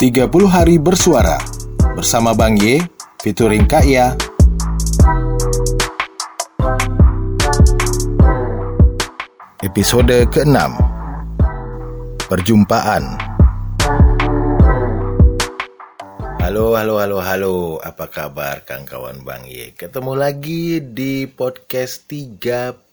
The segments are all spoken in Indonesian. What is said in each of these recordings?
30 hari bersuara bersama Bang Y featuring Kak Ya. Episode ke-6 Perjumpaan Halo, halo, halo, halo. Apa kabar Kang kawan Bang Y? Ketemu lagi di podcast 30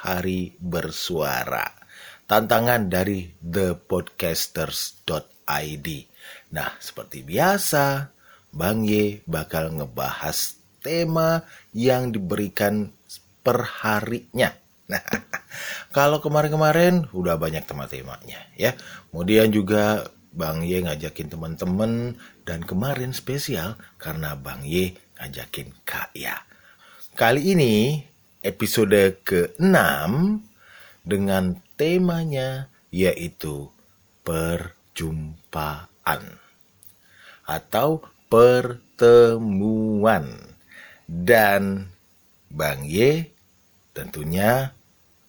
hari bersuara. Tantangan dari thepodcasters.id. Nah, seperti biasa, Bang Y bakal ngebahas tema yang diberikan per harinya. Nah, kalau kemarin-kemarin udah banyak tema-temanya ya. Kemudian juga Bang Y ngajakin teman-teman dan kemarin spesial karena Bang Y ngajakin Kak Ya. Kali ini episode ke-6 dengan temanya yaitu perjumpaan atau pertemuan. Dan Bang Y tentunya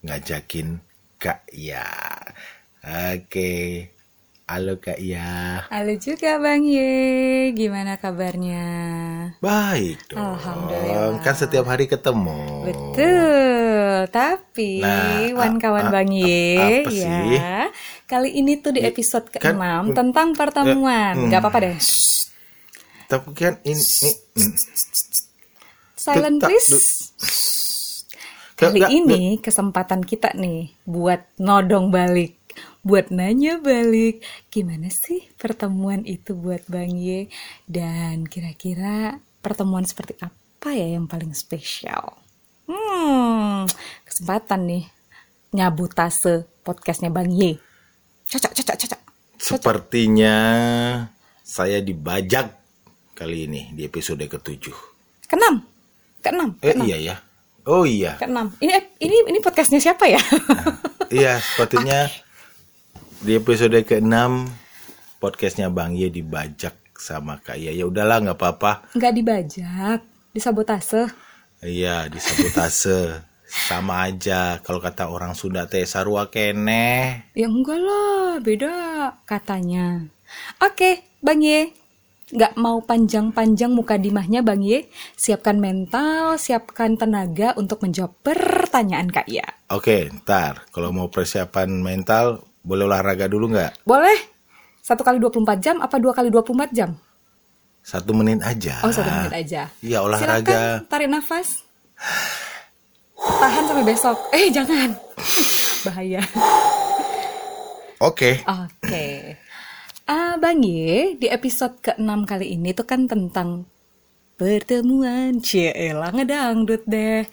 ngajakin Kak Ya. Oke. Halo Kak Ya. Halo juga Bang Ye, gimana kabarnya? Baik dong. Alhamdulillah. Kan setiap hari ketemu. Betul, tapi Nah, wan kawan a- a- Bang Ye, apa sih? ya. Kali ini tuh di episode kan- ke-6 tentang pertemuan. Hmm. Gak apa-apa deh. Shh. Tapi kan ini, ini hmm. Silent Tak- please. Kali ini kesempatan kita nih buat nodong balik, buat nanya balik, gimana sih pertemuan itu buat Bang Ye? Dan kira-kira pertemuan seperti apa ya yang paling spesial? Hmm, kesempatan nih nyabutase podcastnya Bang Ye. Cocok, cocok, cocok. Sepertinya saya dibajak kali ini di episode ketujuh. Keenam, keenam, Eh keenam, iya ya. Oh iya. keenam. Ini ini ini podcastnya siapa ya? Iya, sepertinya di episode ke-6 podcastnya Bang Ye dibajak sama Kak Iya. Ya udahlah nggak apa-apa. Nggak dibajak, disabotase. Iya, disabotase. Sama aja kalau kata orang Sunda teh sarua kene. Ya enggak lah, beda katanya. Oke, Bang Ye. Nggak mau panjang-panjang muka dimahnya Bang Ye. Siapkan mental, siapkan tenaga untuk menjawab pertanyaan Kak Ya. Oke, ntar kalau mau persiapan mental boleh olahraga dulu nggak? Boleh? Satu kali 24 jam apa dua kali 24 jam? Satu menit aja. Oh, satu menit aja. Iya, olahraga. Silakan, tarik nafas. Tahan sampai besok. Eh, jangan. Bahaya. Oke. Oke. Ah, Bang Ye, di episode ke-6 kali ini tuh kan tentang pertemuan. Cielah ngedangdut deh.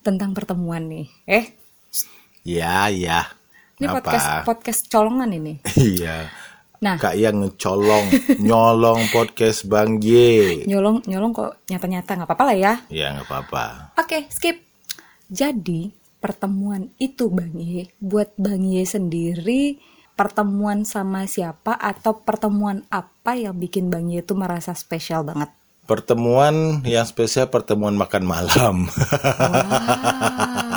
Tentang pertemuan nih. Eh, Ya, ya. Ini Apa? podcast podcast colongan ini. Iya. Nah, Kak yang ngecolong, nyolong podcast Bang Ye. nyolong nyolong kok nyata-nyata nggak apa-apa lah ya. Ya nggak apa-apa. Oke, skip. Jadi, pertemuan itu Bang Ye, buat Bang Ye sendiri pertemuan sama siapa atau pertemuan apa yang bikin Bang Ye itu merasa spesial banget? Pertemuan yang spesial pertemuan makan malam. Wow.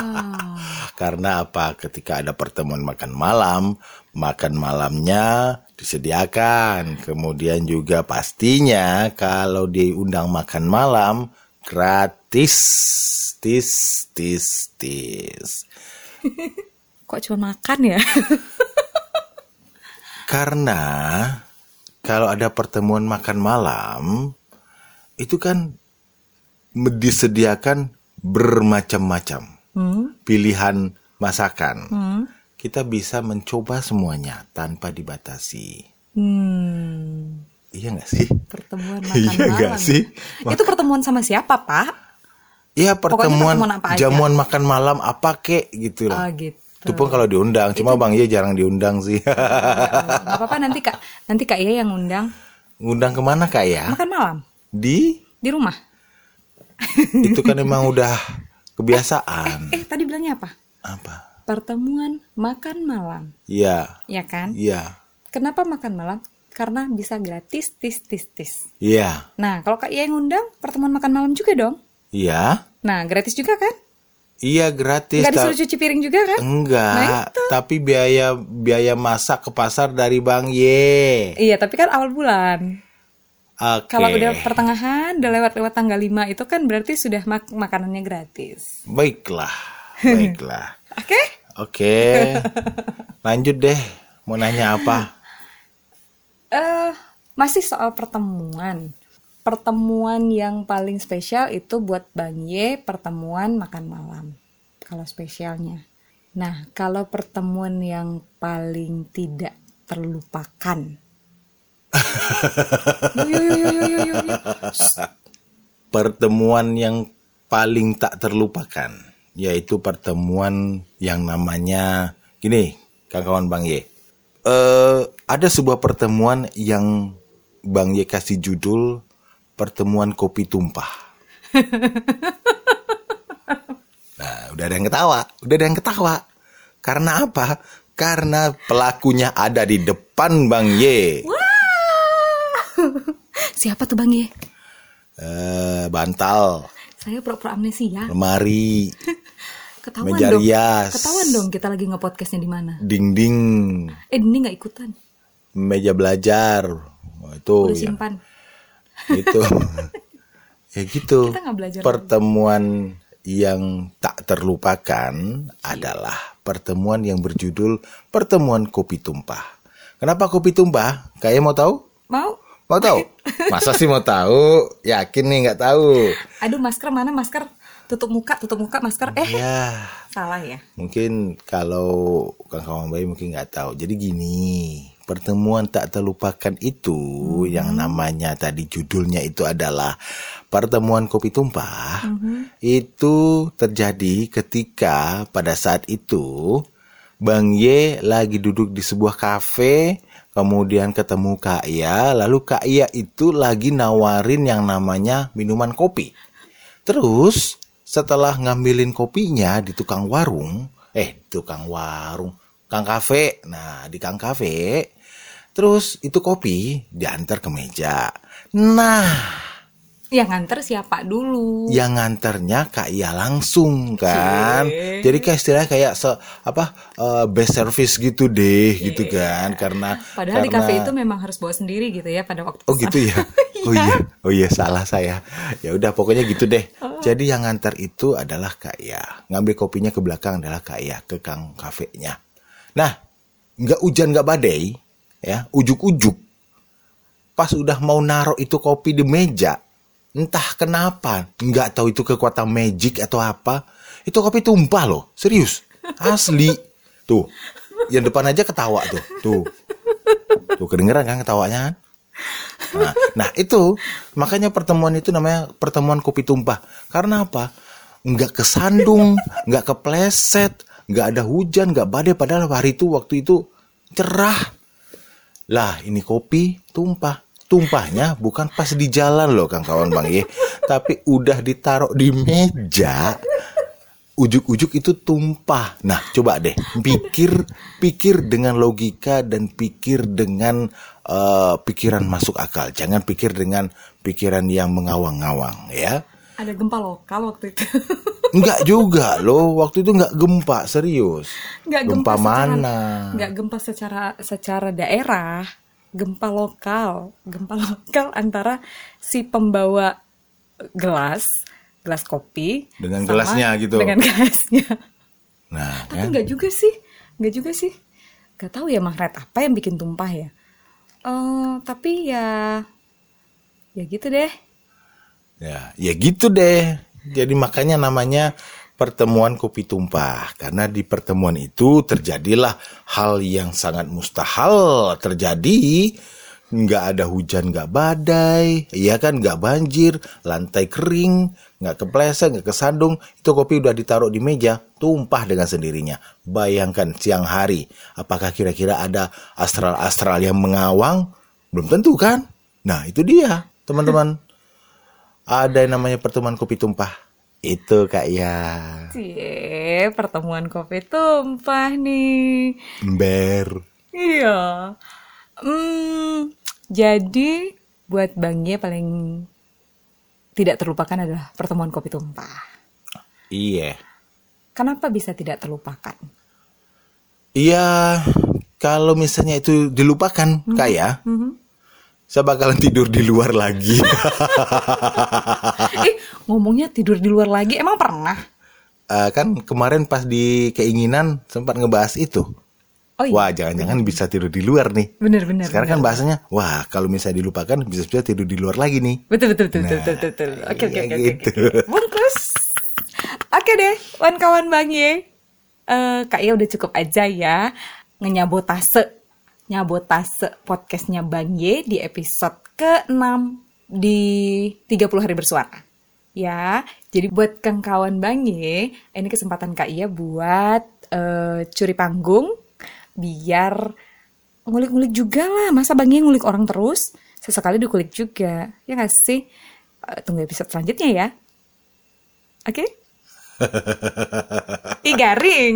Karena apa? Ketika ada pertemuan makan malam, makan malamnya disediakan. Kemudian juga pastinya kalau diundang makan malam gratis. Tis, tis, tis. Kok cuma makan ya? Karena kalau ada pertemuan makan malam, itu kan disediakan bermacam-macam Hmm? pilihan masakan. Hmm? Kita bisa mencoba semuanya tanpa dibatasi. Hmm. Iya nggak sih? Pertemuan makan Iya malam. sih? Itu pertemuan sama siapa, Pak? Iya pertemuan, pertemuan apa aja. jamuan makan malam apa kek gitu Oh, loh. gitu. Itu pun kalau diundang, cuma Bang Ye jarang diundang sih. Gak apa-apa nanti Kak, nanti Kak Iya yang undang Ngundang ke mana kak ya? makan malam Di di rumah. itu kan emang udah kebiasaan. Eh, tadi bilangnya apa? Apa? Pertemuan makan malam, Iya, ya kan? iya, Kenapa makan malam? Karena bisa gratis, tis, tis, tis. iya, Nah, kalau Kak Iya yang undang, pertemuan makan malam juga dong. iya, Nah, gratis juga kan? Iya gratis. Ta- disuruh cuci piring juga kan? Enggak, Nah, tapi biaya biaya masak ke pasar dari Bang Ye. Iya, tapi kan awal bulan. Oke. Kalau udah pertengahan, udah lewat-lewat tanggal 5 itu kan berarti sudah mak- makanannya gratis. Baiklah, baiklah. Oke? Oke, lanjut deh. Mau nanya apa? eh masih soal pertemuan. Pertemuan yang paling spesial itu buat Bang Ye pertemuan makan malam. Kalau spesialnya. Nah, kalau pertemuan yang paling tidak terlupakan. Yo, yo, yo, yo, yo, yo, yo, yo. Pertemuan yang paling tak terlupakan, yaitu pertemuan yang namanya gini, kawan-kawan Bang Ye. Eh, ada sebuah pertemuan yang Bang Ye kasih judul pertemuan kopi tumpah. Nah, udah ada yang ketawa, udah ada yang ketawa. Karena apa? Karena pelakunya ada di depan Bang Ye. Siapa tuh Bang Ye? Eh, bantal, Saya pura-pura amnesia. lemari, Ketahuan Meja dong. rias. Ketahuan dong kita lagi nge-podcastnya di mana. dinding, Eh, ini nggak ikutan. meja belajar. Oh, itu Udah ya, simpan. itu. ya gitu. Kita nggak belajar Pertemuan yang tak terlupakan adalah pertemuan yang berjudul pertemuan kopi tumpah. Kenapa kopi tumpah? Kayak mau tahu? Mau? Mau tahu? Masa sih mau tahu? Yakin nih nggak tahu? Aduh, masker mana masker? Tutup muka, tutup muka masker. Eh, Ya, salah ya. mungkin kalau Kang Kawan Bayi mungkin nggak tahu. Jadi gini, pertemuan tak terlupakan itu yang namanya tadi judulnya itu adalah pertemuan kopi tumpah. Itu terjadi ketika pada saat itu Bang Y lagi duduk di sebuah kafe, kemudian ketemu Kak Ia, lalu Kak Ia itu lagi nawarin yang namanya minuman kopi. Terus setelah ngambilin kopinya di tukang warung, eh tukang warung, kang kafe. Nah di kang kafe, terus itu kopi diantar ke meja. Nah Yang nganter siapa dulu? yang nganternya Kak Ia langsung kan. Cie. Jadi kayak istilahnya kayak se, apa eh, best service gitu deh gitu kan karena Iya. Padahal di karena- kafe itu memang harus bawa sendiri gitu ya pada waktu Oh pesan. gitu ya. Oh iya. Oh iya salah saya. Ya udah pokoknya gitu deh. Jadi yang ngantar itu adalah Kak Ia. Ngambil kopinya ke belakang adalah Kak Ia ke kang kafenya. Nah, nggak hujan nggak badai, ya ujuk-ujuk. Pas udah mau naruh itu kopi di meja, entah kenapa, nggak tahu itu kekuatan magic atau apa, itu kopi tumpah loh, serius, asli. Tuh, yang depan aja ketawa tuh, tuh, tuh kedengeran kan ketawanya kan? Nah, nah itu makanya pertemuan itu namanya pertemuan kopi tumpah. Karena apa? Nggak kesandung, nggak kepleset, nggak ada hujan, nggak badai. Padahal hari itu waktu itu cerah. Lah ini kopi tumpah. Tumpahnya bukan pas di jalan loh Kang kawan Bang Ye. Tapi udah ditaruh di meja. Ujuk-ujuk itu tumpah. Nah, coba deh pikir pikir dengan logika dan pikir dengan eh, pikiran masuk akal. Jangan pikir dengan pikiran yang mengawang-awang ya. Ada gempa lokal waktu itu. Enggak juga loh, waktu itu enggak gempa, serius. Nggak gempa, secara- mana? Nggak gempa secara secara daerah, gempa lokal, gempa lokal antara si pembawa gelas, gelas kopi Dengan sama- gelasnya gitu. Dengan gelasnya. Nah, Tapi kan? nggak juga sih, nggak juga sih. Gak tahu ya magnet apa yang bikin tumpah ya. Eh, tapi ya, ya gitu deh. Ya, ya gitu deh. Jadi makanya namanya pertemuan kopi tumpah karena di pertemuan itu terjadilah hal yang sangat mustahil terjadi. Nggak ada hujan, nggak badai, iya kan, nggak banjir, lantai kering, nggak kepleset, nggak kesandung. Itu kopi udah ditaruh di meja, tumpah dengan sendirinya. Bayangkan siang hari, apakah kira-kira ada astral-astral yang mengawang? Belum tentu kan? Nah itu dia, teman-teman ada yang namanya pertemuan kopi tumpah. Itu Kak ya. Cie, pertemuan kopi tumpah nih. Ember. Iya. Hmm, jadi buat Bang Ye paling tidak terlupakan adalah pertemuan kopi tumpah. Iya. Kenapa bisa tidak terlupakan? Iya, kalau misalnya itu dilupakan, Hmm. kayak Mhm. saya bakalan tidur di luar lagi. eh, ngomongnya tidur di luar lagi, emang pernah? Eh, kan kemarin pas di keinginan sempat ngebahas itu. Oh iya, Wah, jangan-jangan bisa tidur di luar nih. bener-bener. Sekarang kan bahasanya, wah kalau misalnya dilupakan bisa-bisa tidur di luar lagi nih. Betul betul betul Nah, betul betul. betul. Oke oke oke gitu. oke. Bungkus. Oke deh, kawan-kawan Bang Ye. Eh kayaknya udah cukup aja ya ngenyabotase nyabotase podcastnya Bang Ye di episode ke-6 di 30 hari bersuara. Ya, jadi buat kang kawan Bang Ye, ini kesempatan Kak Iya buat eh, curi panggung biar ngulik-ngulik juga lah. Masa Bang Ye ngulik orang terus? Sesekali dikulik juga. Ya nggak sih? Eh, tunggu episode selanjutnya ya. Oke? Ih garing.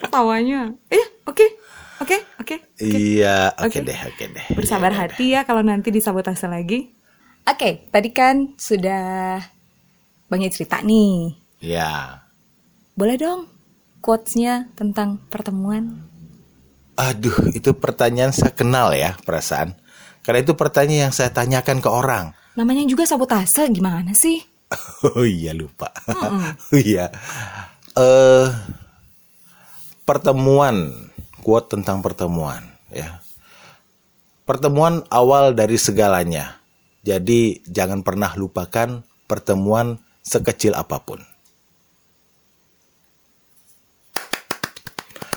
Ketawanya. Eh, oke. Oke, oke. oke. Iya, oke Oke. deh, oke deh. Bersabar Iya, iya, hati ya kalau nanti disabotase lagi. Oke, tadi kan sudah banyak cerita nih. Ya. Boleh dong quotes-nya tentang pertemuan? Aduh, itu pertanyaan saya kenal ya perasaan. Karena itu pertanyaan yang saya tanyakan ke orang. Namanya juga sabotase, gimana sih? Oh iya lupa. Oh iya. Eh pertemuan, quote tentang pertemuan ya. Pertemuan awal dari segalanya. Jadi jangan pernah lupakan pertemuan sekecil apa pun.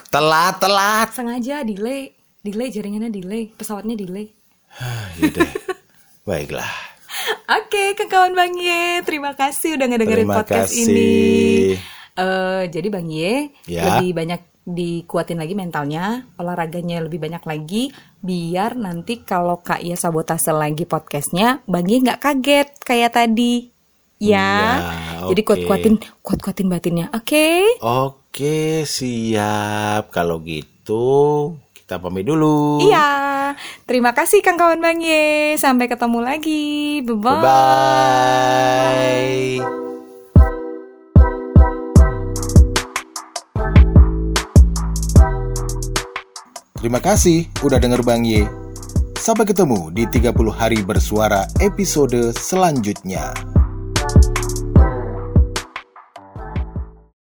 Telat, telat. Sengaja delay, delay jaringannya delay, pesawatnya delay. Ah, Yaudah. Baiklah. Oke, ke kawan Bang Ye, terima kasih udah ngedengerin Terima podcast kasih. ini. Eh, jadi Bang Ye Ya. lebih banyak dikuatin lagi mentalnya, olahraganya lebih banyak lagi, biar nanti kalau Kak Ia sabotase lagi podcastnya, Bang Ye nggak kaget kayak tadi. Ya, Ya, jadi kuat-kuatin, kuat-kuatin batinnya. Oke, Oke, siap. Kalau gitu, kita pamit dulu. iya. Terima kasih Kang kawan Bang Ye. Sampai ketemu lagi. Bye bye. Bye-bye. Terima kasih udah denger Bang Ye. Sampai ketemu di 30 hari bersuara episode selanjutnya.